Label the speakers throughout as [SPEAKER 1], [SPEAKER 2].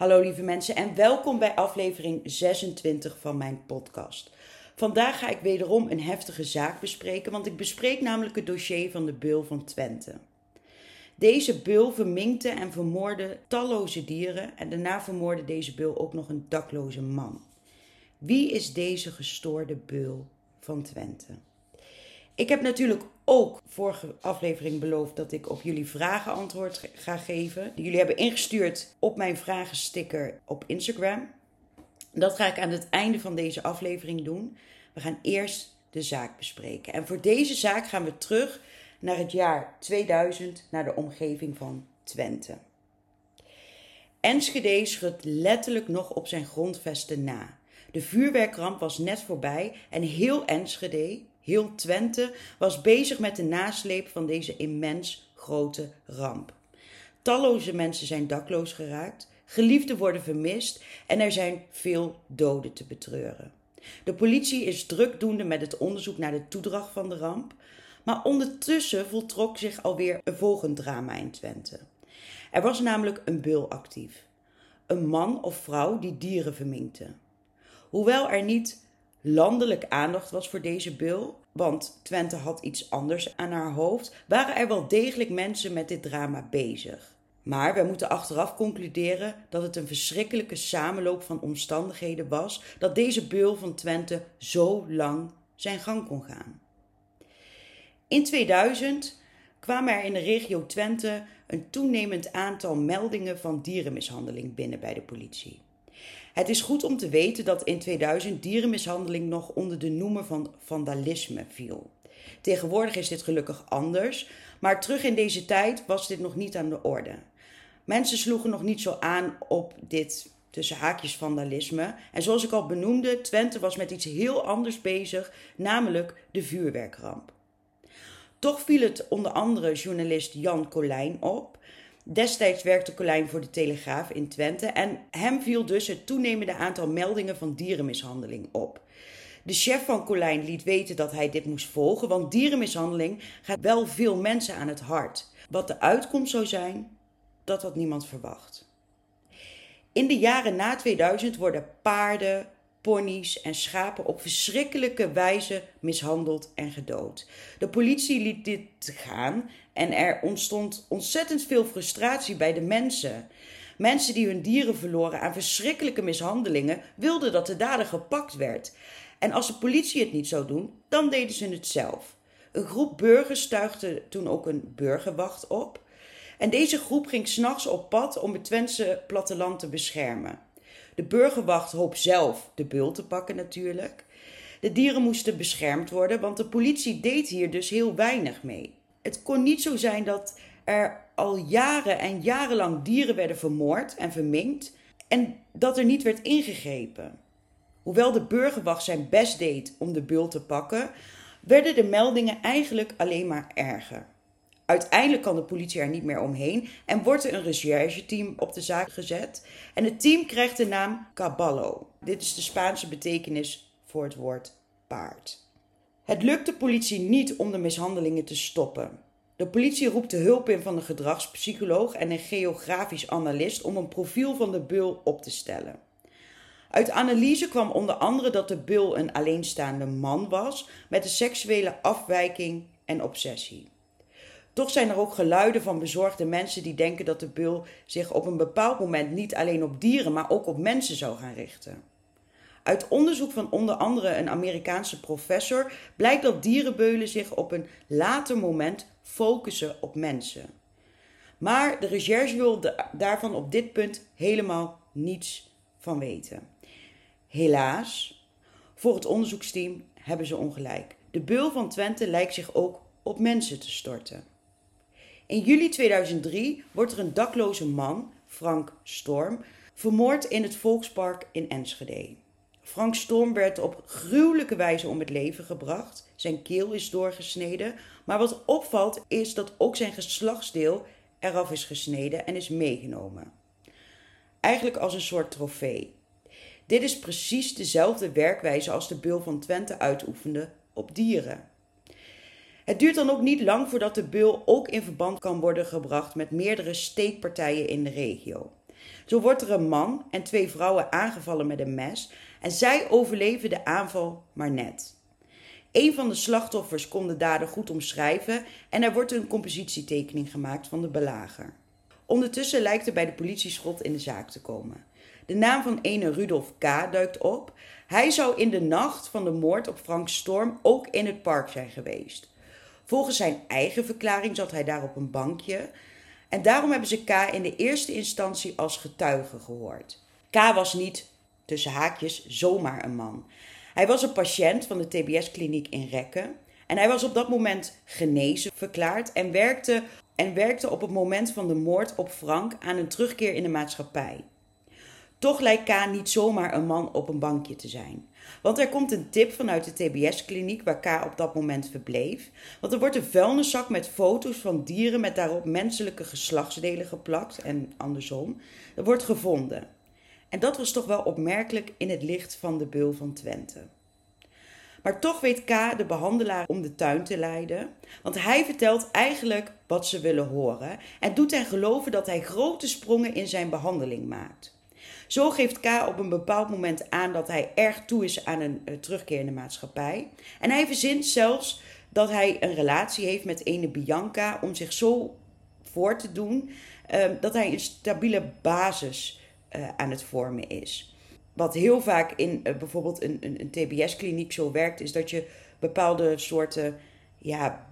[SPEAKER 1] Hallo lieve mensen en welkom bij aflevering 26 van mijn podcast. Vandaag ga ik wederom een heftige zaak bespreken, want ik bespreek namelijk het dossier van de Beul van Twente. Deze beul verminkte en vermoordde talloze dieren en daarna vermoordde deze beul ook nog een dakloze man. Wie is deze gestoorde beul van Twente? Ik heb natuurlijk ook vorige aflevering beloofd dat ik op jullie vragen antwoord ga geven. Jullie hebben ingestuurd op mijn vragensticker op Instagram. Dat ga ik aan het einde van deze aflevering doen. We gaan eerst de zaak bespreken. En voor deze zaak gaan we terug naar het jaar 2000, naar de omgeving van Twente. Enschede schudt letterlijk nog op zijn grondvesten na. De vuurwerkramp was net voorbij en heel Enschede, Heel Twente was bezig met de nasleep van deze immens grote ramp. Talloze mensen zijn dakloos geraakt, geliefden worden vermist en er zijn veel doden te betreuren. De politie is drukdoende met het onderzoek naar de toedracht van de ramp, maar ondertussen voltrok zich alweer een volgend drama in Twente. Er was namelijk een beul actief. Een man of vrouw die dieren verminkte. Hoewel er niet landelijk aandacht was voor deze beul, want Twente had iets anders aan haar hoofd, waren er wel degelijk mensen met dit drama bezig. Maar we moeten achteraf concluderen dat het een verschrikkelijke samenloop van omstandigheden was dat deze beul van Twente zo lang zijn gang kon gaan. In 2000 kwamen er in de regio Twente een toenemend aantal meldingen van dierenmishandeling binnen bij de politie. Het is goed om te weten dat in 2000 dierenmishandeling nog onder de noemer van vandalisme viel. Tegenwoordig is dit gelukkig anders, maar terug in deze tijd was dit nog niet aan de orde. Mensen sloegen nog niet zo aan op dit tussen haakjes vandalisme. En zoals ik al benoemde, Twente was met iets heel anders bezig, namelijk de vuurwerkramp. Toch viel het onder andere journalist Jan Colijn op Destijds werkte Colijn voor de Telegraaf in Twente en hem viel dus het toenemende aantal meldingen van dierenmishandeling op. De chef van Colijn liet weten dat hij dit moest volgen, want dierenmishandeling gaat wel veel mensen aan het hart. Wat de uitkomst zou zijn, dat had niemand verwacht. In de jaren na 2000 worden paarden, ponies en schapen op verschrikkelijke wijze mishandeld en gedood. De politie liet dit gaan en er ontstond ontzettend veel frustratie bij de mensen. Mensen die hun dieren verloren aan verschrikkelijke mishandelingen wilden dat de dader gepakt werd. En als de politie het niet zou doen, dan deden ze het zelf. Een groep burgers stuigde toen ook een burgerwacht op. En deze groep ging s'nachts op pad om het Twentse platteland te beschermen. De burgerwacht hoopt zelf de beul te pakken natuurlijk. De dieren moesten beschermd worden, want de politie deed hier dus heel weinig mee. Het kon niet zo zijn dat er al jaren en jarenlang dieren werden vermoord en verminkt en dat er niet werd ingegrepen. Hoewel de burgerwacht zijn best deed om de beul te pakken, werden de meldingen eigenlijk alleen maar erger. Uiteindelijk kan de politie er niet meer omheen en wordt er een recherche-team op de zaak gezet. En het team krijgt de naam Caballo. Dit is de Spaanse betekenis voor het woord paard. Het lukt de politie niet om de mishandelingen te stoppen. De politie roept de hulp in van een gedragspsycholoog en een geografisch analist om een profiel van de beul op te stellen. Uit analyse kwam onder andere dat de beul een alleenstaande man was met een seksuele afwijking en obsessie. Toch zijn er ook geluiden van bezorgde mensen die denken dat de beul zich op een bepaald moment niet alleen op dieren, maar ook op mensen zou gaan richten. Uit onderzoek van onder andere een Amerikaanse professor blijkt dat dierenbeulen zich op een later moment focussen op mensen. Maar de recherche wil daarvan op dit punt helemaal niets van weten. Helaas, voor het onderzoeksteam hebben ze ongelijk. De beul van Twente lijkt zich ook op mensen te storten. In juli 2003 wordt er een dakloze man, Frank Storm, vermoord in het Volkspark in Enschede. Frank Storm werd op gruwelijke wijze om het leven gebracht. Zijn keel is doorgesneden. Maar wat opvalt is dat ook zijn geslachtsdeel eraf is gesneden en is meegenomen. Eigenlijk als een soort trofee. Dit is precies dezelfde werkwijze als de beul van Twente uitoefende op dieren. Het duurt dan ook niet lang voordat de beul ook in verband kan worden gebracht met meerdere steekpartijen in de regio. Zo wordt er een man en twee vrouwen aangevallen met een mes en zij overleven de aanval maar net. Een van de slachtoffers kon de dader goed omschrijven en er wordt een compositietekening gemaakt van de belager. Ondertussen lijkt er bij de politie schot in de zaak te komen. De naam van ene Rudolf K. duikt op. Hij zou in de nacht van de moord op Frank Storm ook in het park zijn geweest. Volgens zijn eigen verklaring zat hij daar op een bankje. En daarom hebben ze K in de eerste instantie als getuige gehoord. K was niet, tussen haakjes, zomaar een man. Hij was een patiënt van de TBS-kliniek in Rekken. En hij was op dat moment genezen verklaard en werkte, en werkte op het moment van de moord op Frank aan een terugkeer in de maatschappij. Toch lijkt K niet zomaar een man op een bankje te zijn. Want er komt een tip vanuit de TBS-kliniek waar K op dat moment verbleef. Want er wordt een vuilniszak met foto's van dieren met daarop menselijke geslachtsdelen geplakt en andersom. Er wordt gevonden. En dat was toch wel opmerkelijk in het licht van de beul van Twente. Maar toch weet K de behandelaar om de tuin te leiden, want hij vertelt eigenlijk wat ze willen horen en doet hen geloven dat hij grote sprongen in zijn behandeling maakt. Zo geeft K op een bepaald moment aan dat hij erg toe is aan een uh, terugkeer in de maatschappij. En hij verzint zelfs dat hij een relatie heeft met ene Bianca om zich zo voor te doen uh, dat hij een stabiele basis uh, aan het vormen is. Wat heel vaak in uh, bijvoorbeeld een, een, een TBS-kliniek zo werkt, is dat je bepaalde soorten ja,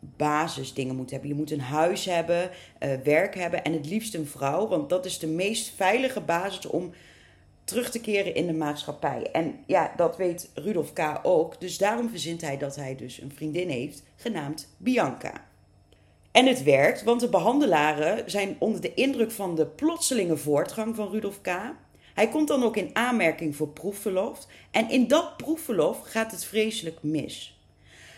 [SPEAKER 1] basisdingen moet hebben. Je moet een huis hebben, uh, werk hebben en het liefst een vrouw, want dat is de meest veilige basis om terug te keren in de maatschappij. En ja, dat weet Rudolf K. ook, dus daarom verzint hij dat hij dus een vriendin heeft, genaamd Bianca. En het werkt, want de behandelaren zijn onder de indruk van de plotselinge voortgang van Rudolf K. Hij komt dan ook in aanmerking voor proefverlof. En in dat proefverlof gaat het vreselijk mis.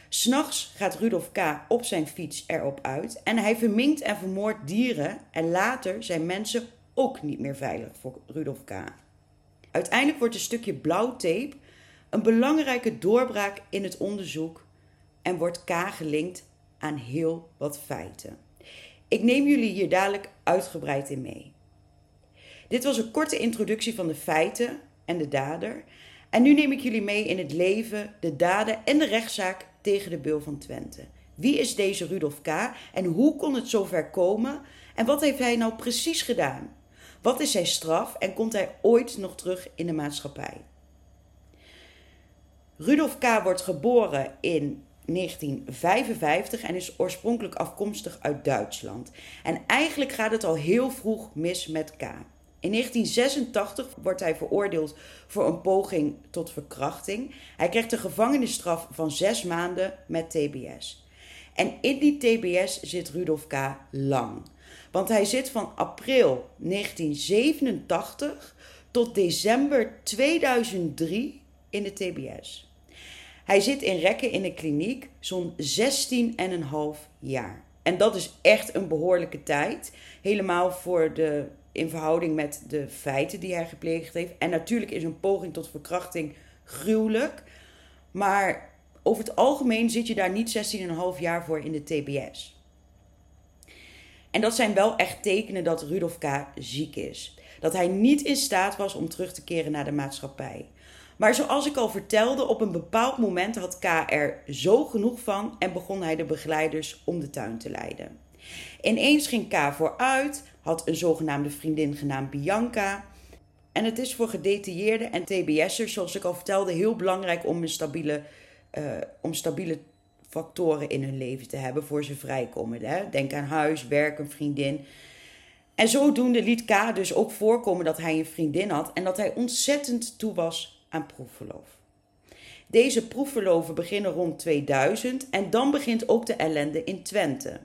[SPEAKER 1] S'nachts gaat Rudolf K. op zijn fiets erop uit en hij verminkt en vermoordt dieren en later zijn mensen ook niet meer veilig voor Rudolf K. Uiteindelijk wordt een stukje blauwtape een belangrijke doorbraak in het onderzoek en wordt K gelinkt aan heel wat feiten. Ik neem jullie hier dadelijk uitgebreid in mee. Dit was een korte introductie van de feiten en de dader. En nu neem ik jullie mee in het leven, de daden en de rechtszaak tegen de Beul van Twente. Wie is deze Rudolf K. en hoe kon het zover komen? En wat heeft hij nou precies gedaan? Wat is zijn straf en komt hij ooit nog terug in de maatschappij? Rudolf K. wordt geboren in 1955 en is oorspronkelijk afkomstig uit Duitsland. En eigenlijk gaat het al heel vroeg mis met K. In 1986 wordt hij veroordeeld voor een poging tot verkrachting. Hij krijgt een gevangenisstraf van zes maanden met TBS. En in die TBS zit Rudolf K. lang. Want hij zit van april 1987 tot december 2003 in de TBS. Hij zit in Rekken in de kliniek zo'n 16,5 jaar. En dat is echt een behoorlijke tijd. Helemaal voor de in verhouding met de feiten die hij gepleegd heeft. En natuurlijk is een poging tot verkrachting gruwelijk. Maar over het algemeen zit je daar niet 16,5 jaar voor in de TBS. En dat zijn wel echt tekenen dat Rudolf K. ziek is. Dat hij niet in staat was om terug te keren naar de maatschappij. Maar zoals ik al vertelde, op een bepaald moment had K. er zo genoeg van en begon hij de begeleiders om de tuin te leiden. Ineens ging K vooruit, had een zogenaamde vriendin genaamd Bianca. En het is voor gedetailleerden en TBS'ers, zoals ik al vertelde, heel belangrijk om, een stabiele, uh, om stabiele factoren in hun leven te hebben voor ze vrijkomen. Hè? Denk aan huis, werk, een vriendin. En zodoende liet K dus ook voorkomen dat hij een vriendin had en dat hij ontzettend toe was aan proefverlof. Deze proefverloven beginnen rond 2000 en dan begint ook de ellende in Twente.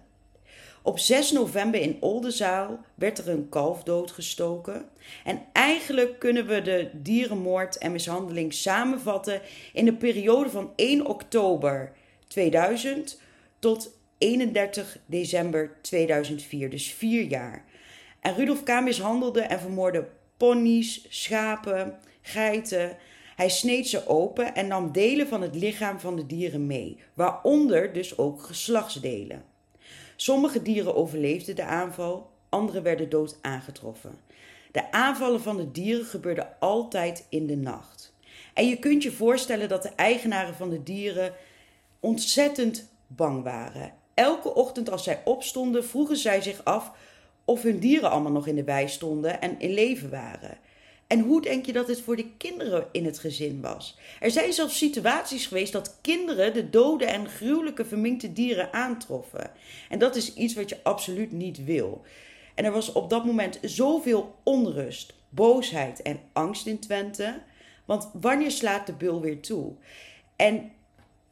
[SPEAKER 1] Op 6 november in Oldenzaal werd er een kalf doodgestoken. En eigenlijk kunnen we de dierenmoord en mishandeling samenvatten in de periode van 1 oktober 2000 tot 31 december 2004, dus vier jaar. En Rudolf K. mishandelde en vermoorde ponies, schapen, geiten. Hij sneed ze open en nam delen van het lichaam van de dieren mee, waaronder dus ook geslachtsdelen. Sommige dieren overleefden de aanval, andere werden dood aangetroffen. De aanvallen van de dieren gebeurden altijd in de nacht. En je kunt je voorstellen dat de eigenaren van de dieren ontzettend bang waren. Elke ochtend als zij opstonden, vroegen zij zich af of hun dieren allemaal nog in de wei stonden en in leven waren. En hoe denk je dat het voor de kinderen in het gezin was? Er zijn zelfs situaties geweest dat kinderen de dode en gruwelijke verminkte dieren aantroffen. En dat is iets wat je absoluut niet wil. En er was op dat moment zoveel onrust, boosheid en angst in Twente. Want wanneer slaat de bul weer toe? En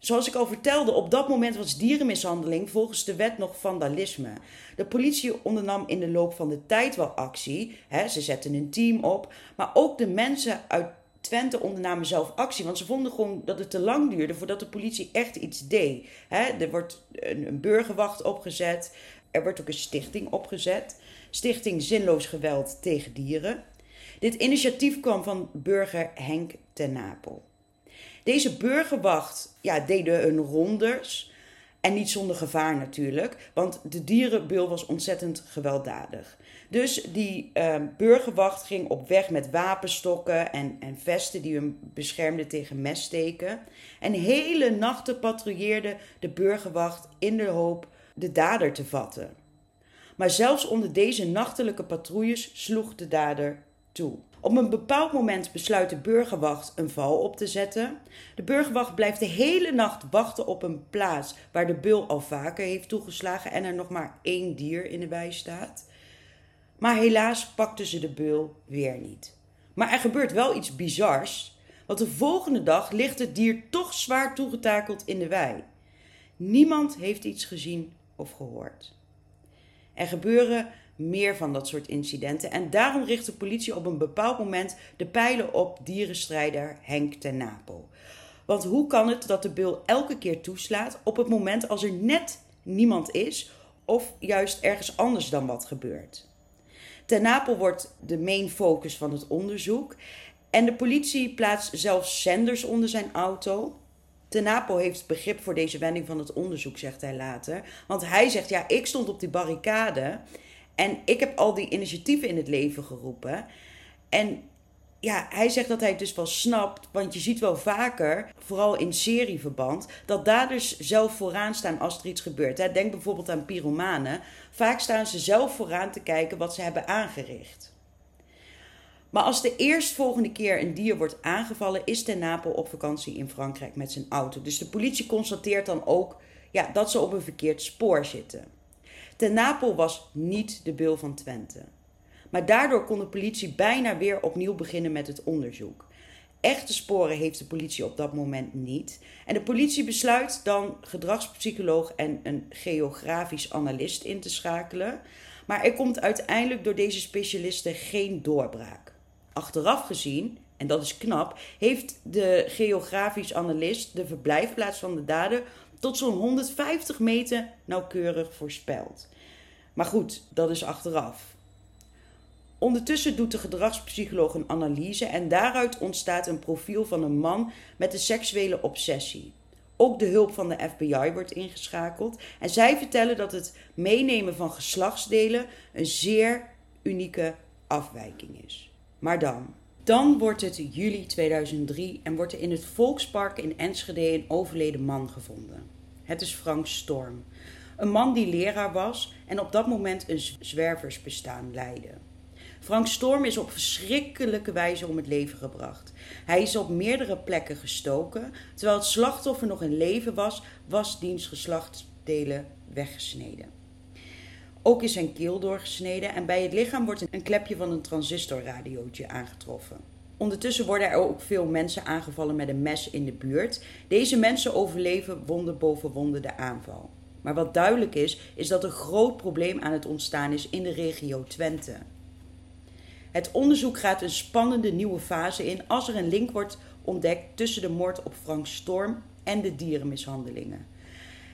[SPEAKER 1] Zoals ik al vertelde, op dat moment was dierenmishandeling volgens de wet nog vandalisme. De politie ondernam in de loop van de tijd wel actie. Hè, ze zetten een team op. Maar ook de mensen uit Twente ondernamen zelf actie. Want ze vonden gewoon dat het te lang duurde voordat de politie echt iets deed. Hè, er wordt een, een burgerwacht opgezet. Er wordt ook een stichting opgezet. Stichting Zinloos Geweld tegen Dieren. Dit initiatief kwam van burger Henk ten Napel. Deze burgerwacht ja, deden hun rondes. En niet zonder gevaar natuurlijk, want de dierenbeul was ontzettend gewelddadig. Dus die uh, burgerwacht ging op weg met wapenstokken en, en vesten die hem beschermden tegen messteken. En hele nachten patrouilleerde de burgerwacht in de hoop de dader te vatten. Maar zelfs onder deze nachtelijke patrouilles sloeg de dader toe. Op een bepaald moment besluit de burgerwacht een val op te zetten. De burgerwacht blijft de hele nacht wachten op een plaats waar de bul al vaker heeft toegeslagen en er nog maar één dier in de wei staat. Maar helaas pakten ze de beul weer niet. Maar er gebeurt wel iets bizars, want de volgende dag ligt het dier toch zwaar toegetakeld in de wei. Niemand heeft iets gezien of gehoord. Er gebeuren meer van dat soort incidenten. En daarom richt de politie op een bepaald moment de pijlen op dierenstrijder Henk ten Napel. Want hoe kan het dat de bul elke keer toeslaat op het moment als er net niemand is of juist ergens anders dan wat gebeurt? Ten Napel wordt de main focus van het onderzoek en de politie plaatst zelfs zenders onder zijn auto. Ten Napel heeft begrip voor deze wending van het onderzoek, zegt hij later. Want hij zegt: Ja, ik stond op die barricade en ik heb al die initiatieven in het leven geroepen. En ja, hij zegt dat hij het dus wel snapt, want je ziet wel vaker, vooral in serieverband, dat daders zelf vooraan staan als er iets gebeurt. Denk bijvoorbeeld aan pyromanen. Vaak staan ze zelf vooraan te kijken wat ze hebben aangericht. Maar als de eerstvolgende keer een dier wordt aangevallen, is Ten Napel op vakantie in Frankrijk met zijn auto. Dus de politie constateert dan ook ja, dat ze op een verkeerd spoor zitten. Ten Napel was niet de beul van Twente. Maar daardoor kon de politie bijna weer opnieuw beginnen met het onderzoek. Echte sporen heeft de politie op dat moment niet. En de politie besluit dan gedragspsycholoog en een geografisch analist in te schakelen. Maar er komt uiteindelijk door deze specialisten geen doorbraak. Achteraf gezien, en dat is knap, heeft de geografisch analist de verblijfplaats van de dader tot zo'n 150 meter nauwkeurig voorspeld. Maar goed, dat is achteraf. Ondertussen doet de gedragspsycholoog een analyse en daaruit ontstaat een profiel van een man met een seksuele obsessie. Ook de hulp van de FBI wordt ingeschakeld en zij vertellen dat het meenemen van geslachtsdelen een zeer unieke afwijking is. Maar dan. Dan wordt het juli 2003 en wordt er in het Volkspark in Enschede een overleden man gevonden. Het is Frank Storm. Een man die leraar was en op dat moment een zwerversbestaan leidde. Frank Storm is op verschrikkelijke wijze om het leven gebracht. Hij is op meerdere plekken gestoken. Terwijl het slachtoffer nog in leven was, was diens geslachtsdelen weggesneden. Ook is zijn keel doorgesneden en bij het lichaam wordt een klepje van een transistorradiootje aangetroffen. Ondertussen worden er ook veel mensen aangevallen met een mes in de buurt. Deze mensen overleven wonde boven wonde de aanval. Maar wat duidelijk is, is dat een groot probleem aan het ontstaan is in de regio Twente. Het onderzoek gaat een spannende nieuwe fase in als er een link wordt ontdekt tussen de moord op Frank Storm en de dierenmishandelingen.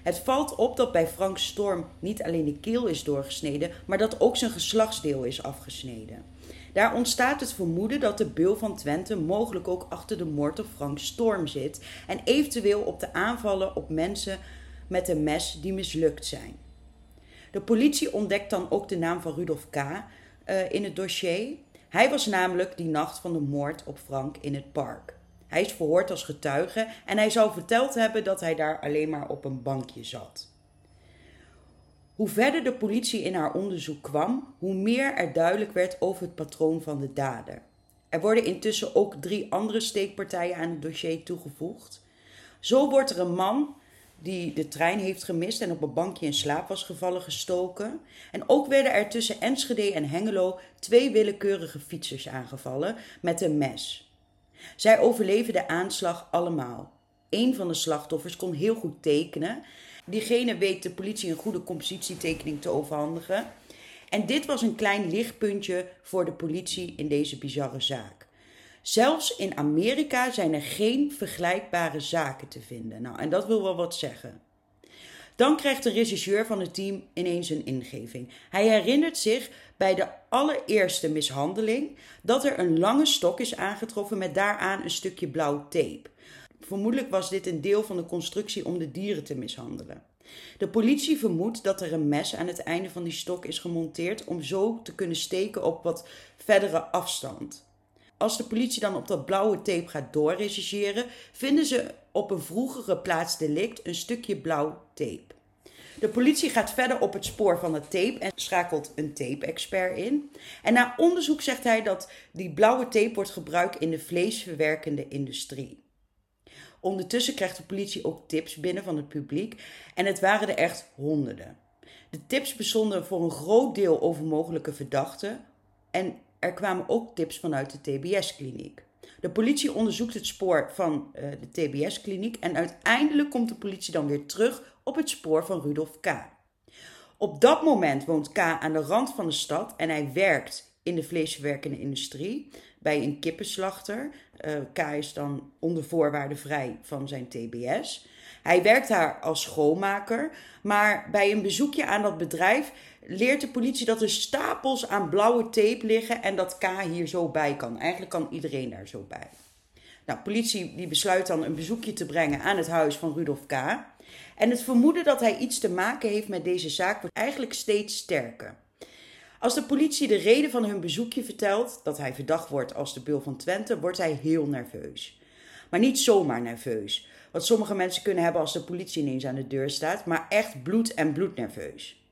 [SPEAKER 1] Het valt op dat bij Frank Storm niet alleen de keel is doorgesneden, maar dat ook zijn geslachtsdeel is afgesneden. Daar ontstaat het vermoeden dat de beul van Twente mogelijk ook achter de moord op Frank Storm zit en eventueel op de aanvallen op mensen met een mes die mislukt zijn. De politie ontdekt dan ook de naam van Rudolf K. Uh, in het dossier. Hij was namelijk die nacht van de moord op Frank in het park. Hij is verhoord als getuige en hij zou verteld hebben dat hij daar alleen maar op een bankje zat. Hoe verder de politie in haar onderzoek kwam, hoe meer er duidelijk werd over het patroon van de dader. Er worden intussen ook drie andere steekpartijen aan het dossier toegevoegd. Zo wordt er een man die de trein heeft gemist en op een bankje in slaap was gevallen gestoken. En ook werden er tussen Enschede en Hengelo twee willekeurige fietsers aangevallen met een mes. Zij overleven de aanslag allemaal. Een van de slachtoffers kon heel goed tekenen. Diegene weet de politie een goede compositietekening te overhandigen. En dit was een klein lichtpuntje voor de politie in deze bizarre zaak. Zelfs in Amerika zijn er geen vergelijkbare zaken te vinden. Nou, en dat wil wel wat zeggen. Dan krijgt de regisseur van het team ineens een ingeving. Hij herinnert zich bij de allereerste mishandeling dat er een lange stok is aangetroffen met daaraan een stukje blauw tape. Vermoedelijk was dit een deel van de constructie om de dieren te mishandelen. De politie vermoedt dat er een mes aan het einde van die stok is gemonteerd om zo te kunnen steken op wat verdere afstand. Als de politie dan op dat blauwe tape gaat doorrechercheren, vinden ze op een vroegere plaats delict een stukje blauw tape. De politie gaat verder op het spoor van het tape en schakelt een tape-expert in. En na onderzoek zegt hij dat die blauwe tape wordt gebruikt in de vleesverwerkende industrie. Ondertussen krijgt de politie ook tips binnen van het publiek en het waren er echt honderden. De tips bestonden voor een groot deel over mogelijke verdachten en er kwamen ook tips vanuit de TBS-kliniek. De politie onderzoekt het spoor van uh, de TBS-kliniek en uiteindelijk komt de politie dan weer terug op het spoor van Rudolf K. Op dat moment woont K aan de rand van de stad en hij werkt in de vleesverwerkende industrie bij een kippenslachter. Uh, K is dan onder voorwaarden vrij van zijn TBS. Hij werkt daar als schoonmaker, maar bij een bezoekje aan dat bedrijf leert de politie dat er stapels aan blauwe tape liggen en dat K hier zo bij kan. Eigenlijk kan iedereen daar zo bij. Nou, politie die besluit dan een bezoekje te brengen aan het huis van Rudolf K. En het vermoeden dat hij iets te maken heeft met deze zaak wordt eigenlijk steeds sterker. Als de politie de reden van hun bezoekje vertelt, dat hij verdacht wordt als de Bul van Twente, wordt hij heel nerveus. Maar niet zomaar nerveus, wat sommige mensen kunnen hebben als de politie ineens aan de deur staat, maar echt bloed en bloednerveus.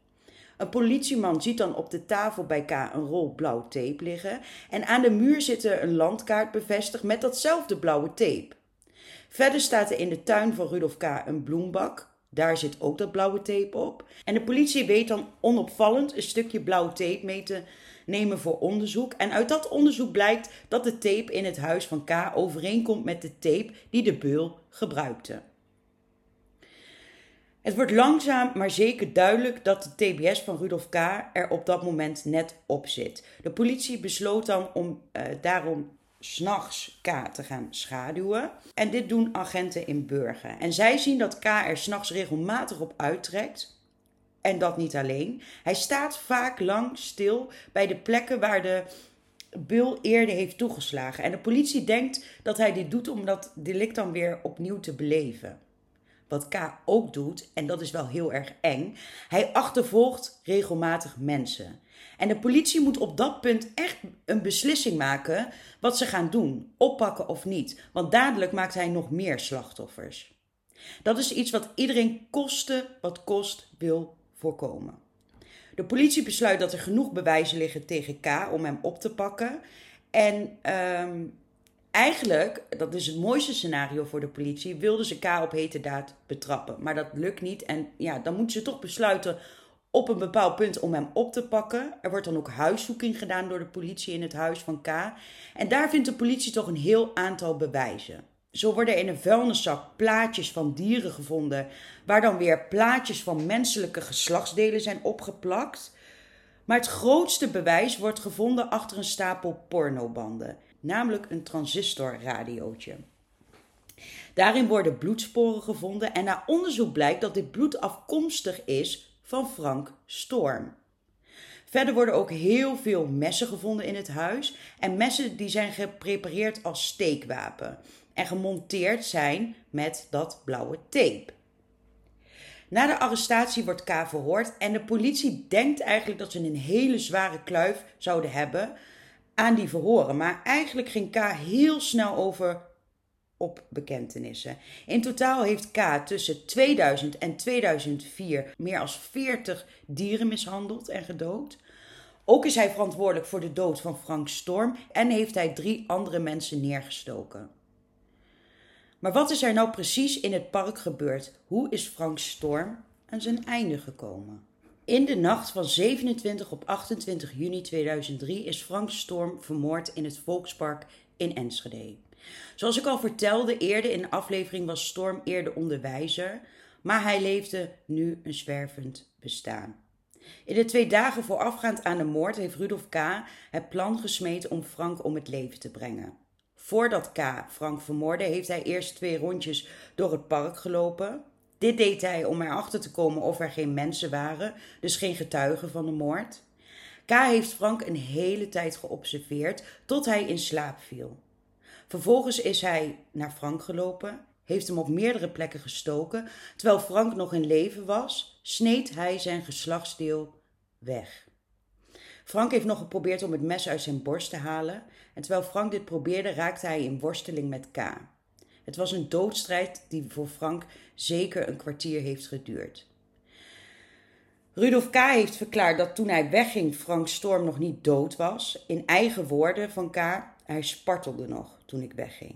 [SPEAKER 1] Een politieman ziet dan op de tafel bij K een rol blauw tape liggen en aan de muur zit er een landkaart bevestigd met datzelfde blauwe tape. Verder staat er in de tuin van Rudolf K een bloembak. Daar zit ook dat blauwe tape op. En de politie weet dan onopvallend een stukje blauwe tape mee te nemen voor onderzoek. En uit dat onderzoek blijkt dat de tape in het huis van K overeenkomt met de tape die de beul gebruikte. Het wordt langzaam maar zeker duidelijk dat de TBS van Rudolf K. er op dat moment net op zit. De politie besloot dan om uh, daarom s'nachts K te gaan schaduwen. En dit doen agenten in Burger. En zij zien dat K er s'nachts regelmatig op uittrekt. En dat niet alleen. Hij staat vaak lang stil bij de plekken waar de Bul eerder heeft toegeslagen. En de politie denkt dat hij dit doet om dat delict dan weer opnieuw te beleven. Wat K ook doet, en dat is wel heel erg eng, hij achtervolgt regelmatig mensen. En de politie moet op dat punt echt een beslissing maken wat ze gaan doen, oppakken of niet, want dadelijk maakt hij nog meer slachtoffers. Dat is iets wat iedereen koste wat kost wil voorkomen. De politie besluit dat er genoeg bewijzen liggen tegen K om hem op te pakken. En um, eigenlijk, dat is het mooiste scenario voor de politie, wilden ze K op hete daad betrappen. Maar dat lukt niet. En ja, dan moeten ze toch besluiten op een bepaald punt om hem op te pakken. Er wordt dan ook huiszoeking gedaan door de politie in het huis van K. En daar vindt de politie toch een heel aantal bewijzen. Zo worden in een vuilniszak plaatjes van dieren gevonden, waar dan weer plaatjes van menselijke geslachtsdelen zijn opgeplakt. Maar het grootste bewijs wordt gevonden achter een stapel pornobanden namelijk een transistorradiootje. Daarin worden bloedsporen gevonden en na onderzoek blijkt dat dit bloed afkomstig is van Frank Storm. Verder worden ook heel veel messen gevonden in het huis en messen die zijn geprepareerd als steekwapen en gemonteerd zijn met dat blauwe tape. Na de arrestatie wordt K verhoord en de politie denkt eigenlijk dat ze een hele zware kluif zouden hebben, aan die verhoren. Maar eigenlijk ging K heel snel over op bekentenissen. In totaal heeft K tussen 2000 en 2004 meer dan 40 dieren mishandeld en gedood. Ook is hij verantwoordelijk voor de dood van Frank Storm en heeft hij drie andere mensen neergestoken. Maar wat is er nou precies in het park gebeurd? Hoe is Frank Storm aan zijn einde gekomen? In de nacht van 27 op 28 juni 2003 is Frank Storm vermoord in het Volkspark in Enschede. Zoals ik al vertelde eerder in de aflevering was Storm eerder onderwijzer, maar hij leefde nu een zwervend bestaan. In de twee dagen voorafgaand aan de moord heeft Rudolf K. het plan gesmeed om Frank om het leven te brengen. Voordat K. Frank vermoordde, heeft hij eerst twee rondjes door het park gelopen. Dit deed hij om erachter te komen of er geen mensen waren, dus geen getuigen van de moord. K. heeft Frank een hele tijd geobserveerd tot hij in slaap viel. Vervolgens is hij naar Frank gelopen, heeft hem op meerdere plekken gestoken. Terwijl Frank nog in leven was, sneed hij zijn geslachtsdeel weg. Frank heeft nog geprobeerd om het mes uit zijn borst te halen. En terwijl Frank dit probeerde, raakte hij in worsteling met K. Het was een doodstrijd die voor Frank zeker een kwartier heeft geduurd. Rudolf K. heeft verklaard dat toen hij wegging, Frank Storm nog niet dood was. In eigen woorden van K. Hij spartelde nog toen ik wegging.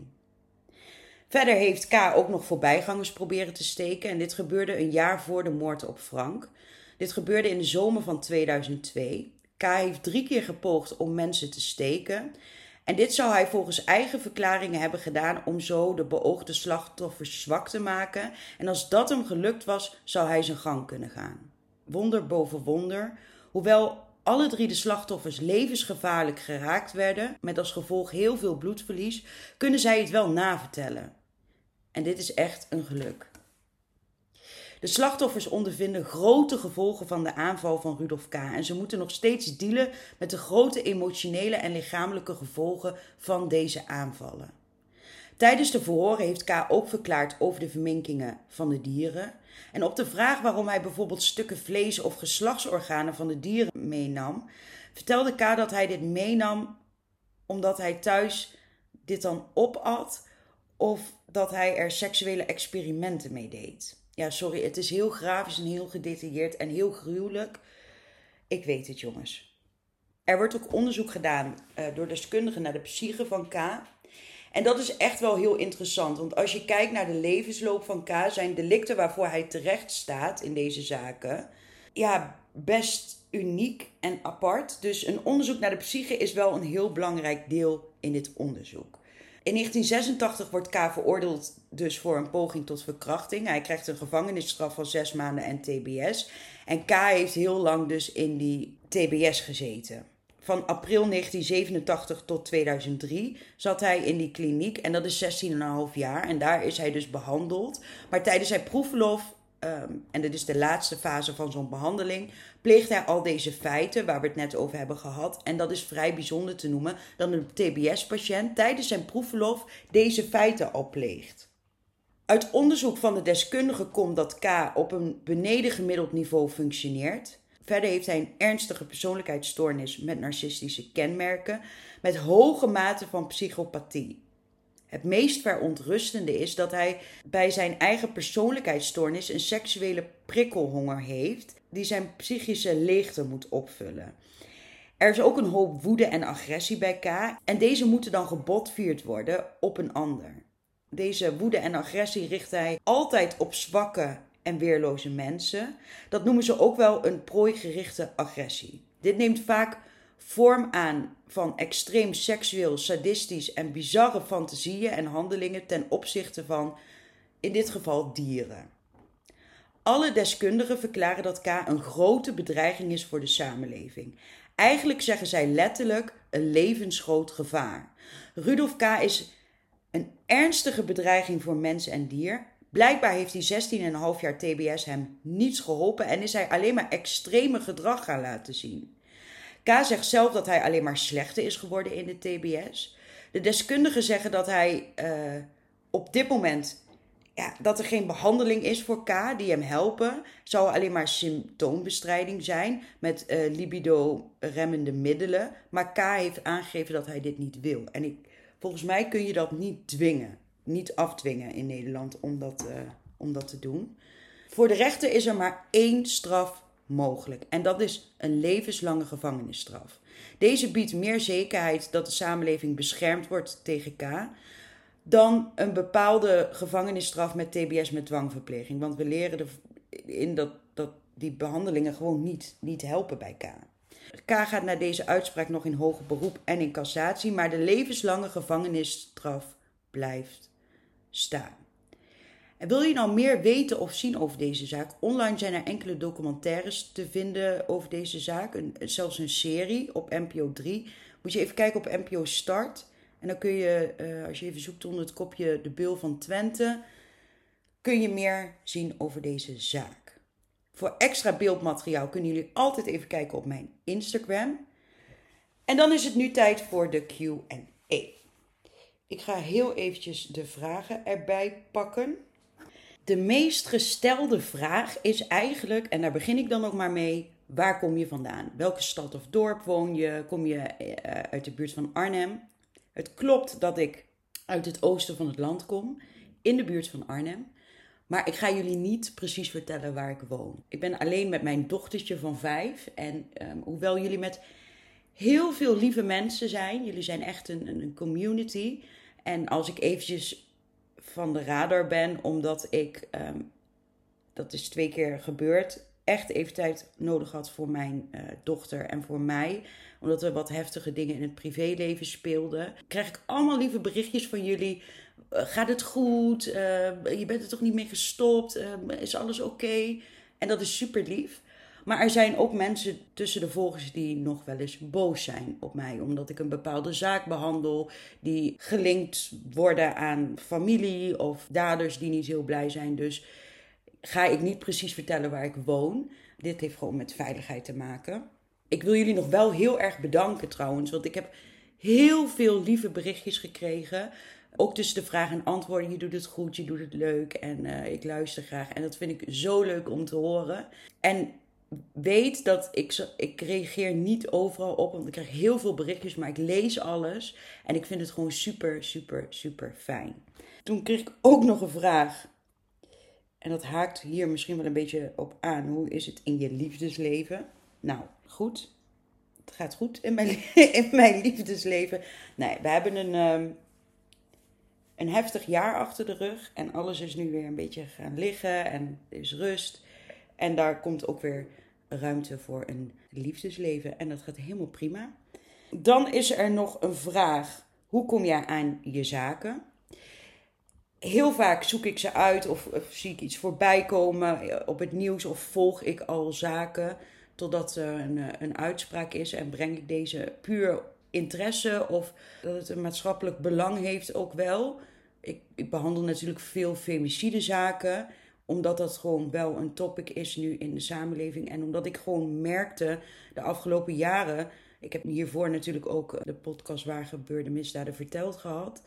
[SPEAKER 1] Verder heeft K. ook nog voorbijgangers proberen te steken. En dit gebeurde een jaar voor de moord op Frank. Dit gebeurde in de zomer van 2002. K. heeft drie keer gepoogd om mensen te steken. En dit zou hij volgens eigen verklaringen hebben gedaan om zo de beoogde slachtoffers zwak te maken. En als dat hem gelukt was, zou hij zijn gang kunnen gaan. Wonder boven wonder. Hoewel alle drie de slachtoffers levensgevaarlijk geraakt werden, met als gevolg heel veel bloedverlies, kunnen zij het wel navertellen. En dit is echt een geluk. De slachtoffers ondervinden grote gevolgen van de aanval van Rudolf K. En ze moeten nog steeds dealen met de grote emotionele en lichamelijke gevolgen van deze aanvallen. Tijdens de verhoren heeft K. ook verklaard over de verminkingen van de dieren. En op de vraag waarom hij bijvoorbeeld stukken vlees of geslachtsorganen van de dieren meenam, vertelde K. dat hij dit meenam omdat hij thuis dit dan opat of dat hij er seksuele experimenten mee deed. Ja, sorry, het is heel grafisch en heel gedetailleerd en heel gruwelijk. Ik weet het, jongens. Er wordt ook onderzoek gedaan uh, door deskundigen naar de psyche van K. En dat is echt wel heel interessant. Want als je kijkt naar de levensloop van K, zijn delicten waarvoor hij terecht staat in deze zaken, ja, best uniek en apart. Dus een onderzoek naar de psyche is wel een heel belangrijk deel in dit onderzoek. In 1986 wordt K veroordeeld dus voor een poging tot verkrachting. Hij krijgt een gevangenisstraf van zes maanden en TBS. En K heeft heel lang dus in die TBS gezeten. Van april 1987 tot 2003 zat hij in die kliniek en dat is 16,5 jaar. En daar is hij dus behandeld. Maar tijdens zijn proefverlof Ehm, en dit is de laatste fase van zo'n behandeling, pleegt hij al deze feiten waar we het net over hebben gehad. En dat is vrij bijzonder te noemen dat een TBS-patiënt tijdens zijn proefverlof deze feiten al pleegt. Uit onderzoek van de deskundige komt dat K op een beneden gemiddeld niveau functioneert. Verder heeft hij een ernstige persoonlijkheidsstoornis met narcistische kenmerken, met hoge mate van psychopathie. Het meest verontrustende is dat hij bij zijn eigen persoonlijkheidsstoornis een seksuele prikkelhonger heeft, die zijn psychische leegte moet opvullen. Er is ook een hoop woede en agressie bij K, en deze moeten dan gebotvierd worden op een ander. Deze woede en agressie richt hij altijd op zwakke en weerloze mensen. Dat noemen ze ook wel een prooigerichte agressie. Dit neemt vaak vorm aan van extreem seksueel, sadistisch en bizarre fantasieën en handelingen ten opzichte van, in dit geval, dieren. Alle deskundigen verklaren dat K een grote bedreiging is voor de samenleving. Eigenlijk zeggen zij letterlijk een levensgroot gevaar. Rudolf K. is een ernstige bedreiging voor mens en dier. Blijkbaar heeft hij 16,5 jaar TBS hem niets geholpen en is hij alleen maar extreme gedrag gaan laten zien. K zegt zelf dat hij alleen maar slechter is geworden in de TBS. De deskundigen zeggen dat hij uh, op dit moment ja, dat er geen behandeling is voor K die hem helpen. Zou alleen maar symptoombestrijding zijn met uh, libido-remmende middelen. Maar K heeft aangegeven dat hij dit niet wil. En ik, volgens mij kun je dat niet dwingen, niet afdwingen in Nederland om dat, uh, om dat te doen. Voor de rechter is er maar één straf mogelijk. En dat is een levenslange gevangenisstraf. Deze biedt meer zekerheid dat de samenleving beschermd wordt tegen K dan een bepaalde gevangenisstraf met TBS met dwangverpleging. Want we leren in dat, dat die behandelingen gewoon niet, niet helpen bij K. K gaat na deze uitspraak nog in hoger beroep en in cassatie, maar de levenslange gevangenisstraf blijft staan. En wil je nou meer weten of zien over deze zaak? Online zijn er enkele documentaires te vinden over deze zaak. Een, zelfs een serie op NPO 3. Moet je even kijken op NPO Start. En dan kun je, uh, als je even zoekt onder het kopje De Beul van Twente, kun je meer zien over deze zaak. Voor extra beeldmateriaal kunnen jullie altijd even kijken op mijn Instagram. En dan is het nu tijd voor de Q&A. Ik ga heel eventjes de vragen erbij pakken. De meest gestelde vraag is eigenlijk, en daar begin ik dan ook maar mee, waar kom je vandaan? Welke stad of dorp woon je? Kom je eh, uit de buurt van Arnhem? Het klopt dat ik uit het oosten van het land kom, in de buurt van Arnhem. Maar ik ga jullie niet precies vertellen waar ik woon. Ik ben alleen met mijn dochtertje van vijf. En ehm, hoewel jullie met heel veel lieve mensen zijn, jullie zijn echt een, een community. En als ik eventjes van de radar ben, omdat ik, ehm, dat is twee keer gebeurd, echt even tijd nodig had voor mijn uh, dochter en voor mij. Omdat er wat heftige dingen in het privéleven speelden. Krijg ik allemaal lieve berichtjes van jullie. Uh, gaat het goed? Uh, je bent er toch niet mee gestopt? is alles oké? En dat is super lief. Maar er zijn ook mensen tussen de volgers die nog wel eens boos zijn op mij. Omdat ik een bepaalde zaak behandel. Die gelinkt worden aan familie of daders die niet heel blij zijn. Dus ga ik niet precies vertellen waar ik woon. Dit heeft gewoon met veiligheid te maken. Ik wil jullie nog wel heel erg bedanken trouwens. Want ik heb heel veel lieve berichtjes gekregen. Ook tussen de vraag en antwoorden. Je doet het goed, je doet het leuk en uh, ik luister graag. En dat vind ik zo leuk om te horen. En weet dat ik, ik reageer niet overal op, want ik krijg heel veel berichtjes, maar ik lees alles. En ik vind het gewoon super, super, super fijn. Toen kreeg ik ook nog een vraag. En dat haakt hier misschien wel een beetje op aan. Hoe is het in je liefdesleven? Nou, goed. Het gaat goed in mijn, in mijn liefdesleven. Nee, we hebben een, ehm, een heftig jaar achter de rug. En alles is nu weer een beetje gaan liggen. En er is rust. En daar komt ook weer ruimte voor een liefdesleven. En dat gaat helemaal prima. Dan is er nog een vraag. Hoe kom jij aan je zaken? Heel vaak zoek ik ze uit of, zie ik iets voorbij komen op het nieuws of volg ik al zaken totdat er een, een uitspraak is en breng ik deze puur interesse of dat het een maatschappelijk belang heeft ook wel. Ik, ik behandel natuurlijk veel femicidezaken omdat dat gewoon wel een topic is nu in de samenleving. En omdat ik gewoon merkte de afgelopen jaren. Ik heb hiervoor natuurlijk ook de podcast Waar gebeurde misdaden verteld gehad.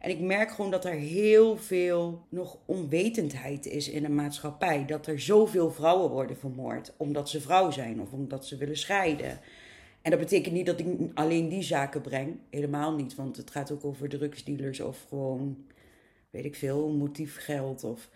[SPEAKER 1] En ik merk gewoon dat er heel veel nog onwetendheid is in de maatschappij. Dat er zoveel vrouwen worden vermoord omdat ze vrouw zijn of omdat ze willen scheiden. En dat betekent niet dat ik alleen die zaken breng. Helemaal niet, want het gaat ook over drugsdealers of gewoon, weet ik veel, motiefgeld of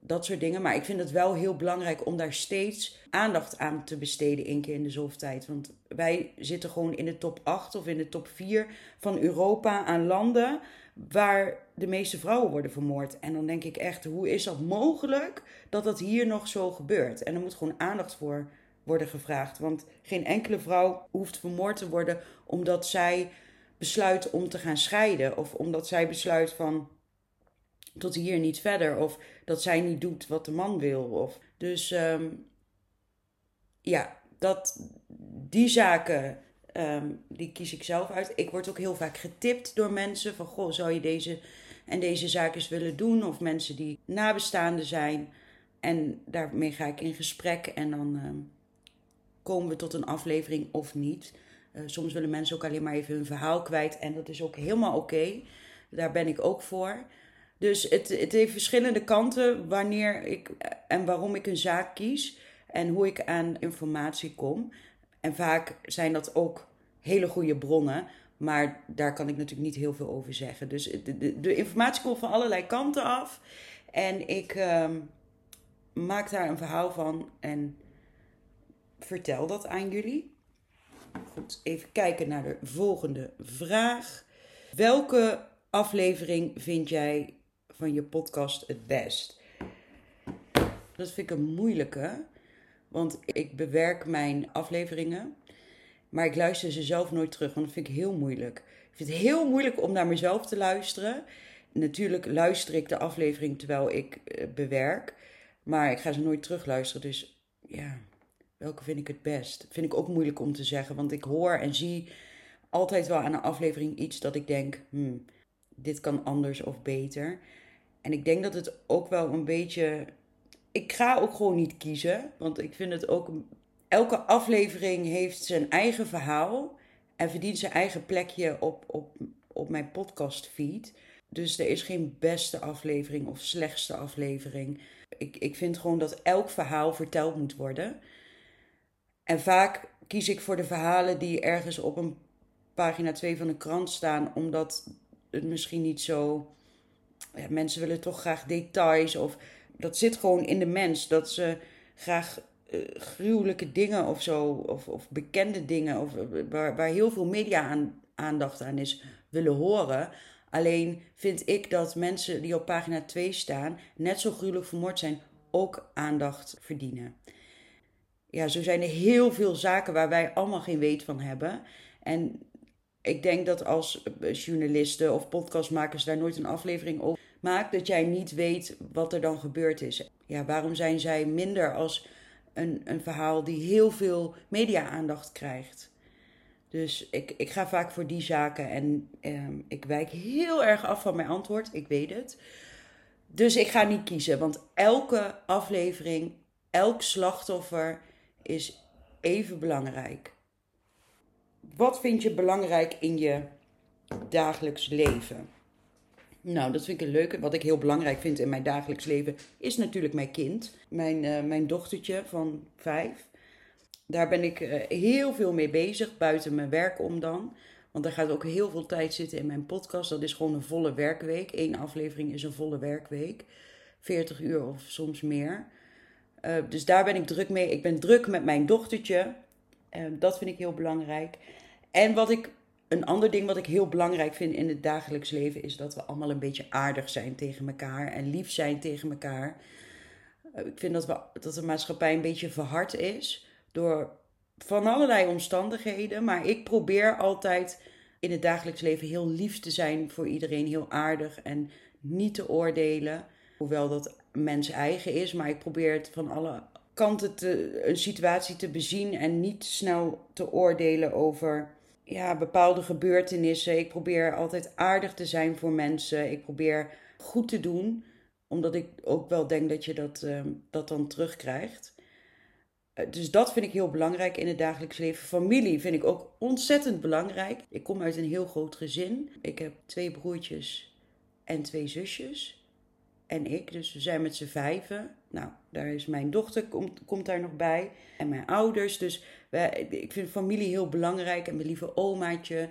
[SPEAKER 1] dat soort dingen. Maar ik vind het wel heel belangrijk om daar steeds aandacht aan te besteden, één keer in de zoveel tijd. Want wij zitten gewoon in de top 8 of in de top 4 van Europa aan landen waar de meeste vrouwen worden vermoord. En dan denk ik echt, hoe is dat mogelijk dat dat hier nog zo gebeurt? En er moet gewoon aandacht voor worden gevraagd. Want geen enkele vrouw hoeft vermoord te worden omdat zij besluit om te gaan scheiden. Of omdat zij besluit van tot hier niet verder. Of dat zij niet doet wat de man wil. Of, dus um, ja, dat, die zaken um, die kies ik zelf uit. Ik word ook heel vaak getipt door mensen van goh, zou je deze en deze zaken eens willen doen? Of mensen die nabestaanden zijn. En daarmee ga ik in gesprek en dan um, komen we tot een aflevering of niet. Uh, soms willen mensen ook alleen maar even hun verhaal kwijt en dat is ook helemaal oké. Daar ben ik ook voor. Dus het, het heeft verschillende kanten wanneer ik en waarom ik een zaak kies en hoe ik aan informatie kom. En vaak zijn dat ook hele goede bronnen, maar daar kan ik natuurlijk niet heel veel over zeggen. Dus de, de, de informatie komt van allerlei kanten af en ik ehm, maak daar een verhaal van en vertel dat aan jullie. Goed, even kijken naar de volgende vraag. Welke aflevering vind jij van je podcast het best? Dat vind ik een moeilijke, want ik bewerk mijn afleveringen, maar ik luister ze zelf nooit terug, want dat vind ik heel moeilijk. Ik vind het heel moeilijk om naar mezelf te luisteren. Natuurlijk luister ik de aflevering terwijl ik eh, bewerk, maar ik ga ze nooit terugluisteren. Dus ja, welke vind ik het best? Vind ik ook moeilijk om te zeggen, want ik hoor en zie altijd wel aan een aflevering iets dat ik denk, hmm, dit kan anders of beter. En ik denk dat het ook wel een beetje. Ik ga ook gewoon niet kiezen, want ik vind het ook. Elke aflevering heeft zijn eigen verhaal en verdient zijn eigen plekje op, op, op mijn podcastfeed. Dus er is geen beste aflevering of slechtste aflevering. Ik, ik vind gewoon dat elk verhaal verteld moet worden. En vaak kies ik voor de verhalen die ergens op een pagina 2 van de krant staan, omdat het misschien niet zo. Ja, mensen willen toch graag details of dat zit gewoon in de mens dat ze graag uh, gruwelijke dingen of zo, of, of bekende dingen, of, waar, waar heel veel media aan, aandacht aan is, willen horen. Alleen vind ik dat mensen die op pagina 2 staan, net zo gruwelijk vermoord zijn, ook aandacht verdienen. Ja, zo zijn er heel veel zaken waar wij allemaal geen weet van hebben. En ik denk dat als journalisten of podcastmakers daar nooit een aflevering over maakt, dat jij niet weet wat er dan gebeurd is. Ja, waarom zijn zij minder als een, een verhaal die heel veel media-aandacht krijgt? Dus ik, ik ga vaak voor die zaken en ehm, ik wijk heel erg af van mijn antwoord, ik weet het. Dus ik ga niet kiezen, want elke aflevering, elk slachtoffer is even belangrijk. Wat vind je belangrijk in je dagelijks leven? Nou, dat vind ik een leuke. Wat ik heel belangrijk vind in mijn dagelijks leven is natuurlijk mijn kind. Mijn, uh, mijn dochtertje van vijf. Daar ben ik uh, heel veel mee bezig, buiten mijn werk om dan. Want daar gaat ook heel veel tijd zitten in mijn podcast. Dat is gewoon een volle werkweek. Eén aflevering is een volle werkweek. 40 uur of soms meer. Uh, dus daar ben ik druk mee. Ik ben druk met mijn dochtertje. Dat vind ik heel belangrijk. En wat ik, een ander ding wat ik heel belangrijk vind in het dagelijks leven is dat we allemaal een beetje aardig zijn tegen elkaar en lief zijn tegen elkaar. Eh, ik vind dat, we, dat de maatschappij een beetje verhard is door van allerlei omstandigheden. Maar ik probeer altijd in het dagelijks leven heel lief te zijn voor iedereen, heel aardig en niet te oordelen. Hoewel dat mens eigen is, maar ik probeer het van alle kanten te, een situatie te bezien en niet snel te oordelen over ja, bepaalde gebeurtenissen. Ik probeer altijd aardig te zijn voor mensen. Ik probeer goed te doen, omdat ik ook wel denk dat je dat, uh, dat dan terugkrijgt. Uh, dus dat vind ik heel belangrijk in het dagelijks leven. Familie vind ik ook ontzettend belangrijk. Ik kom uit een heel groot gezin. Ik heb twee broertjes en twee zusjes. En ik, dus we zijn met z'n vijven. Nou, daar is mijn dochter, komt, komt daar nog bij. En mijn ouders. Dus ik vind familie heel belangrijk. En mijn lieve omaatje,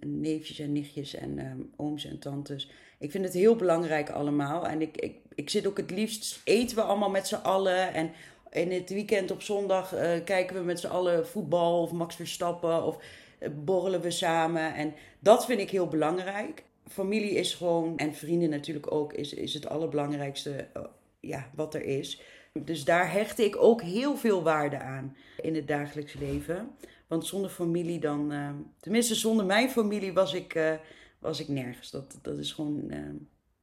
[SPEAKER 1] neefjes en nichtjes en um, ooms en tantes. Ik vind het heel belangrijk allemaal. En ik, ik, ik zit ook het liefst, eten we allemaal met z'n allen. En in het weekend op zondag uh, kijken we met z'n allen voetbal of Max Verstappen. Of uh, borrelen we samen. En dat vind ik heel belangrijk. Familie is gewoon, en vrienden natuurlijk ook, is, is het allerbelangrijkste uh, ja, wat er is. Dus daar hecht ik ook heel veel waarde aan in het dagelijks leven. Want zonder familie dan, uh, tenminste zonder mijn familie was ik, uh, was ik nergens. Dat, dat is gewoon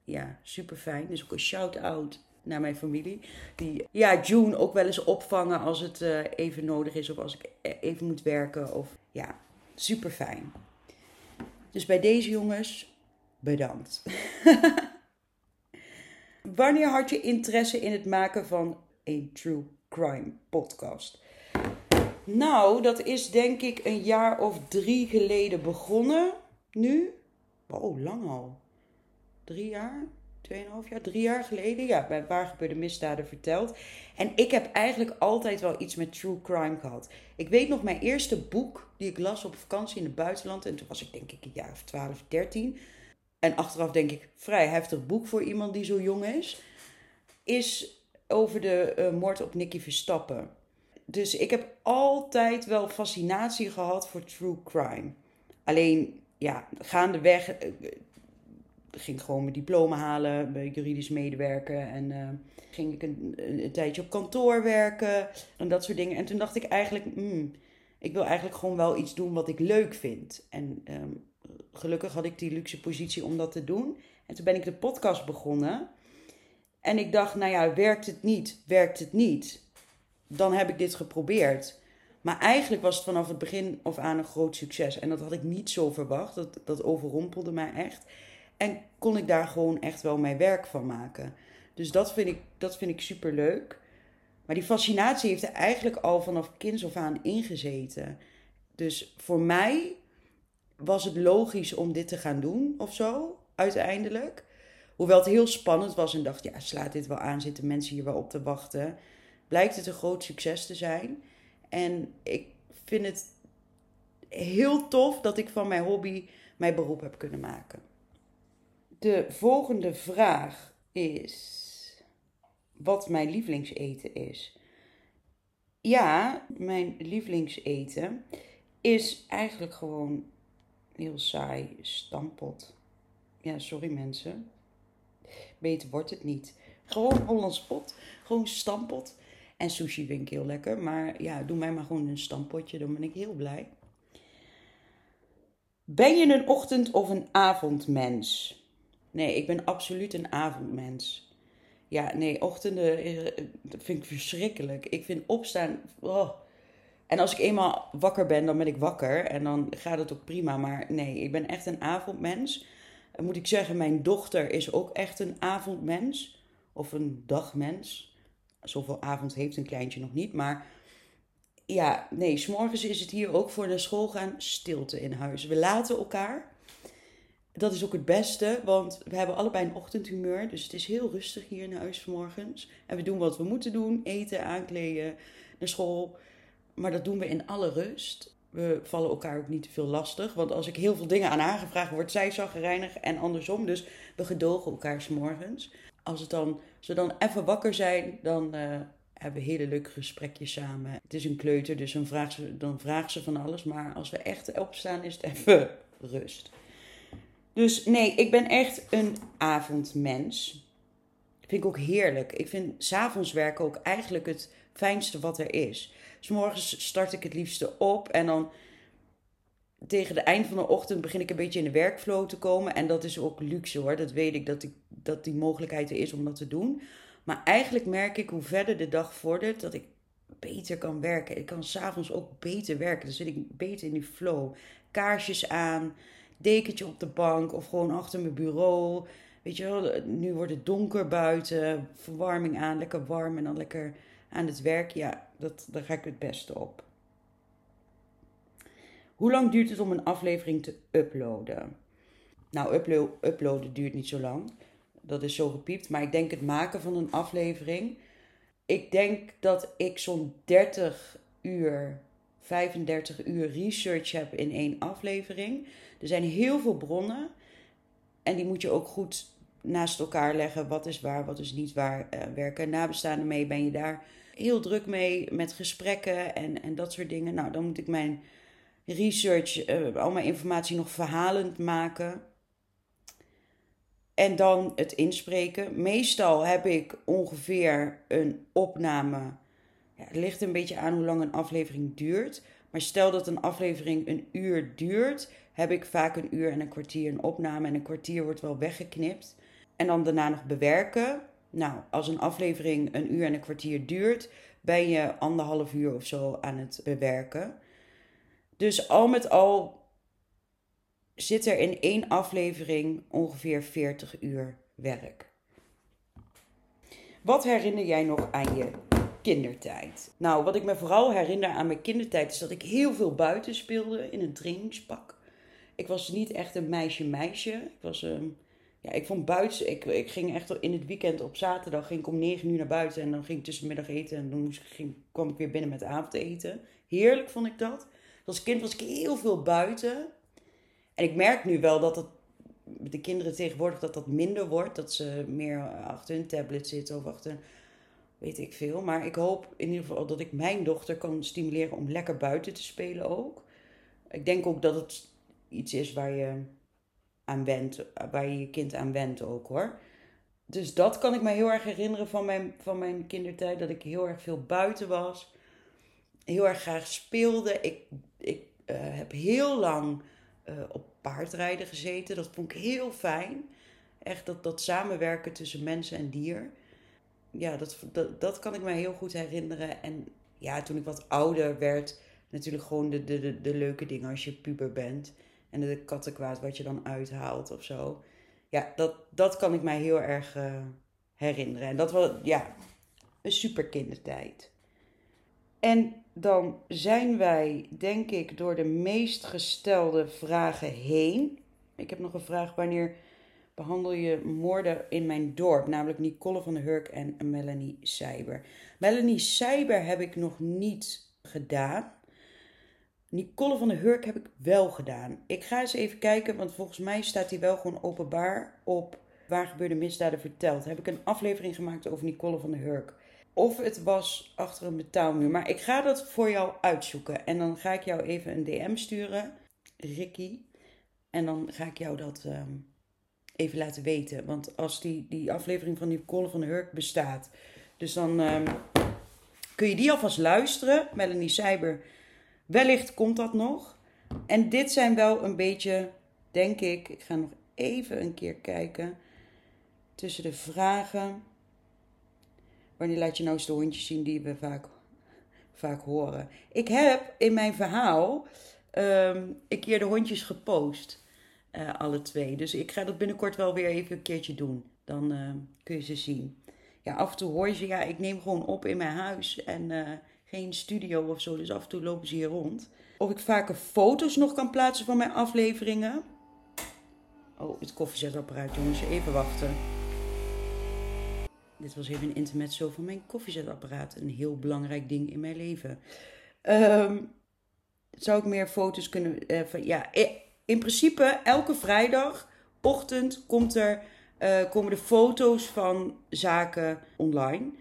[SPEAKER 1] ja, super fijn. Dus ook een shout-out naar mijn familie. Die ja, June ook wel eens opvangen als het even nodig is of als ik even moet werken. Of ja, super fijn. Dus bij deze jongens, bedankt. Wanneer had je interesse in het maken van een true crime podcast? Nou, dat is denk ik een jaar of drie geleden begonnen. Nu? Oh, lang al. Drie jaar? 2,5 jaar, drie jaar geleden, ja, bij Waar gebeurde misdaden verteld. En ik heb eigenlijk altijd wel iets met true crime gehad. Ik weet nog mijn eerste boek die ik las op vakantie in het buitenland. En toen was ik denk ik een jaar of 12, 13. En achteraf denk ik, vrij heftig boek voor iemand die zo jong is. Is over de uh, moord op Nicky Verstappen. Dus ik heb altijd wel fascinatie gehad voor true crime. Alleen, ja, gaandeweg uh, ging ik gewoon mijn diploma halen, bij juridisch medewerken. En ging ik een, een, tijdje op kantoor werken en dat soort dingen. En toen dacht ik eigenlijk, hmm, ik wil eigenlijk gewoon wel iets doen wat ik leuk vind. En um, gelukkig had ik die luxe positie om dat te doen. En toen ben ik de podcast begonnen. En ik dacht, nou ja, werkt het niet, werkt het niet, dan heb ik dit geprobeerd. Maar eigenlijk was het vanaf het begin of aan een groot succes. En dat had ik niet zo verwacht. Dat, dat overrompelde mij echt. En kon ik daar gewoon echt wel mijn werk van maken. Dus dat vind ik, dat vind ik super leuk. Maar die fascinatie heeft er eigenlijk al vanaf kinds af aan ingezeten. Dus voor mij was het logisch om dit te gaan doen of zo, uiteindelijk. Hoewel het heel spannend was en dacht, ja, slaat dit wel aan, zitten mensen hier wel op te wachten. Blijkt het een groot succes te zijn. En ik vind het heel tof dat ik van mijn hobby mijn beroep heb kunnen maken. De volgende vraag is wat mijn lievelingseten is. Ja, mijn lievelingseten is eigenlijk gewoon heel saai stampot. Ja, sorry mensen. Beter wordt het niet. Gewoon Hollands pot. Gewoon stampot. En sushi vind ik heel lekker. Maar ja, doe mij maar gewoon een stampotje. Dan ben ik heel blij. Ben je een ochtend- of een avondmens? Nee, ik ben absoluut een avondmens. Ja, nee, ochtenden eh, vind ik verschrikkelijk. Ik vind opstaan. Oh. En als ik eenmaal wakker ben, dan ben ik wakker. En dan gaat het ook prima. Maar nee, ik ben echt een avondmens. En moet ik zeggen, mijn dochter is ook echt een avondmens. Of een dagmens. Zoveel avond heeft een kleintje nog niet. Maar ja, nee, s'morgens is het hier ook voor naar school gaan stilte in huis. We laten elkaar dat is ook het beste, want we hebben allebei een ochtendhumeur. Dus het is heel rustig hier in huis vanmorgens. En we doen wat we moeten doen: eten, aankleden, naar school. Maar dat doen we in alle rust. We vallen elkaar ook niet te veel lastig. Want als ik heel veel dingen aan haar gevraagd, wordt zij zaggerijnig en andersom. Dus we gedogen elkaar s'morgens. Als het dan, ze dan even wakker zijn, dan uh, hebben we hele leuke gesprekjes samen. Het is een kleuter, dus dan vraagt, ze, dan vraagt ze van alles. Maar als we echt opstaan, is het even rust. Dus nee, ik ben echt een avondmens. Vind ik ook heerlijk. Ik vind s'avonds werken ook eigenlijk het fijnste wat er is. S morgens start ik het liefste op en dan tegen het eind van de ochtend begin ik een beetje in de werkflow te komen. En dat is ook luxe hoor. Dat weet ik dat, ik, dat die mogelijkheid er is om dat te doen. Maar eigenlijk merk ik hoe verder de dag vordert dat ik beter kan werken. Ik kan s'avonds ook beter werken. Dan zit ik beter in die flow. Kaarsjes aan dekentje op de bank of gewoon achter mijn bureau. Weet je wel, nu wordt het donker buiten, verwarming aan, lekker warm en dan lekker aan het werk. Ja, dat, daar ga ik het beste op. Hoe lang duurt het om een aflevering te uploaden? Nou, uplo uploaden duurt niet zo lang. Dat is zo gepiept. Maar ik denk het maken van een aflevering. Ik denk dat ik zo'n 30 uur, 35 uur research heb in één aflevering. Er zijn heel veel bronnen en die moet je ook goed naast elkaar leggen. Wat is waar, wat is niet waar. Uh, werken nabestaanden mee, ben je daar heel druk mee met gesprekken en, en dat soort dingen. Nou, dan moet ik mijn research, uh, al mijn informatie nog verhalend maken. En dan het inspreken. Meestal heb ik ongeveer een opname. Ja, het ligt een beetje aan hoe lang een aflevering duurt. Maar stel dat een aflevering een uur duurt, heb ik vaak een uur en een kwartier een opname. En een kwartier wordt wel weggeknipt. En dan daarna nog bewerken. Nou, als een aflevering een uur en een kwartier duurt, ben je anderhalf uur of zo aan het bewerken. Dus al met al zit er in één aflevering ongeveer 40 uur werk. Wat herinner jij nog aan je kindertijd? Nou, wat ik me vooral herinner aan mijn kindertijd is dat ik heel veel buiten speelde in een trainingspak. Ik was niet echt een meisje-meisje. Ik was, um, ja, ik vond buiten, ik, ik ging echt in het weekend op zaterdag ging ik om 9 uur naar buiten en dan ging ik tussenmiddag eten en dan moest, ging, kwam ik weer binnen met avondeten. Heerlijk vond ik dat. Als kind was ik heel veel buiten. En ik merk nu wel dat het met de kinderen tegenwoordig dat dat minder wordt. Dat ze meer achter hun tablet zitten of achter, weet ik veel. Maar ik hoop in ieder geval dat ik mijn dochter kan stimuleren om lekker buiten te spelen ook. Ik denk ook dat het iets is waar je aan went, waar je je kind aan wendt ook hoor. Dus dat kan ik me heel erg herinneren van mijn, van mijn kindertijd. Dat ik heel erg veel buiten was. Heel erg graag speelde. Ik, ik uh, heb heel lang uh, op paardrijden gezeten. Dat vond ik heel fijn. Echt dat, dat samenwerken tussen mensen en dier. Ja, dat, dat, dat kan ik me heel goed herinneren. En ja, toen ik wat ouder werd, natuurlijk gewoon de, de, de, de leuke dingen als je puber bent. En de kattenkwaad wat je dan uithaalt of zo. Ja, dat, dat kan ik mij heel erg uh, herinneren. En dat was, ja, een super kindertijd. En dan zijn wij, denk ik, door de meest gestelde vragen heen. Ik heb nog een vraag: wanneer behandel je moorden in mijn dorp? Namelijk Nicole van der Hurk en Melanie Seiber. Melanie Seiber heb ik nog niet gedaan. Nicole van der Hurk heb ik wel gedaan. Ik ga eens even kijken, want volgens mij staat hij wel gewoon openbaar op Waar gebeurde misdaden verteld. Heb ik een aflevering gemaakt over Nicole van der Hurk. Of het was achter een betaalmuur. Maar ik ga dat voor jou uitzoeken. En dan ga ik jou even een DM sturen, Ricky. En dan ga ik jou dat ehm, even laten weten. Want als die, die aflevering van Nicole van der Hurk bestaat. Dus dan ehm, kun je die alvast luisteren. Melanie Seiber Wellicht komt dat nog. En dit zijn wel een beetje, denk ik, ik ga nog even een keer kijken. Tussen de vragen. Wanneer laat je nou eens de hondjes zien die we vaak, vaak horen? Ik heb in mijn verhaal um, een keer de hondjes gepost. Uh, alle twee. Dus ik ga dat binnenkort wel weer even een keertje doen. Dan uh, kun je ze zien. Ja, af en toe hoor je ze. Ja, ik neem gewoon op in mijn huis. En uh, geen studio of zo, dus af en toe lopen ze hier rond. Of ik vaker foto's nog kan plaatsen van mijn afleveringen. Oh, het koffiezetapparaat, jongens, even wachten. Dit was even een intermezzo van mijn koffiezetapparaat. Een heel belangrijk ding in mijn leven. Um, zou ik meer foto's kunnen... Uh, van, ja, in principe elke vrijdagochtend komt er, uh, komen de foto's van zaken online.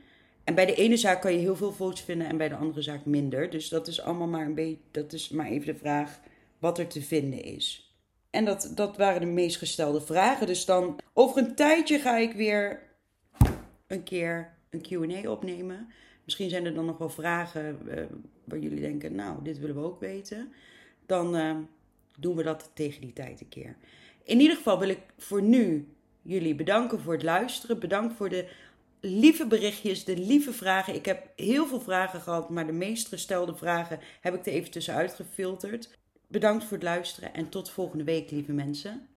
[SPEAKER 1] En bij de ene zaak kan je heel veel foto's vinden en bij de andere zaak minder. Dus dat is allemaal maar een beetje, dat is maar even de vraag wat er te vinden is. En dat, dat waren de meest gestelde vragen. Dus dan over een tijdje ga ik weer een keer een QA opnemen. Misschien zijn er dan nog wel vragen uh, waar jullie denken, nou, dit willen we ook weten. Dan uh, doen we dat tegen die tijd een keer. In ieder geval wil ik voor nu jullie bedanken voor het luisteren. Bedankt voor de lieve berichtjes, de lieve vragen. Ik heb heel veel vragen gehad, maar de meest gestelde vragen heb ik er even tussenuit gefilterd. Bedankt voor het luisteren en tot volgende week, lieve mensen.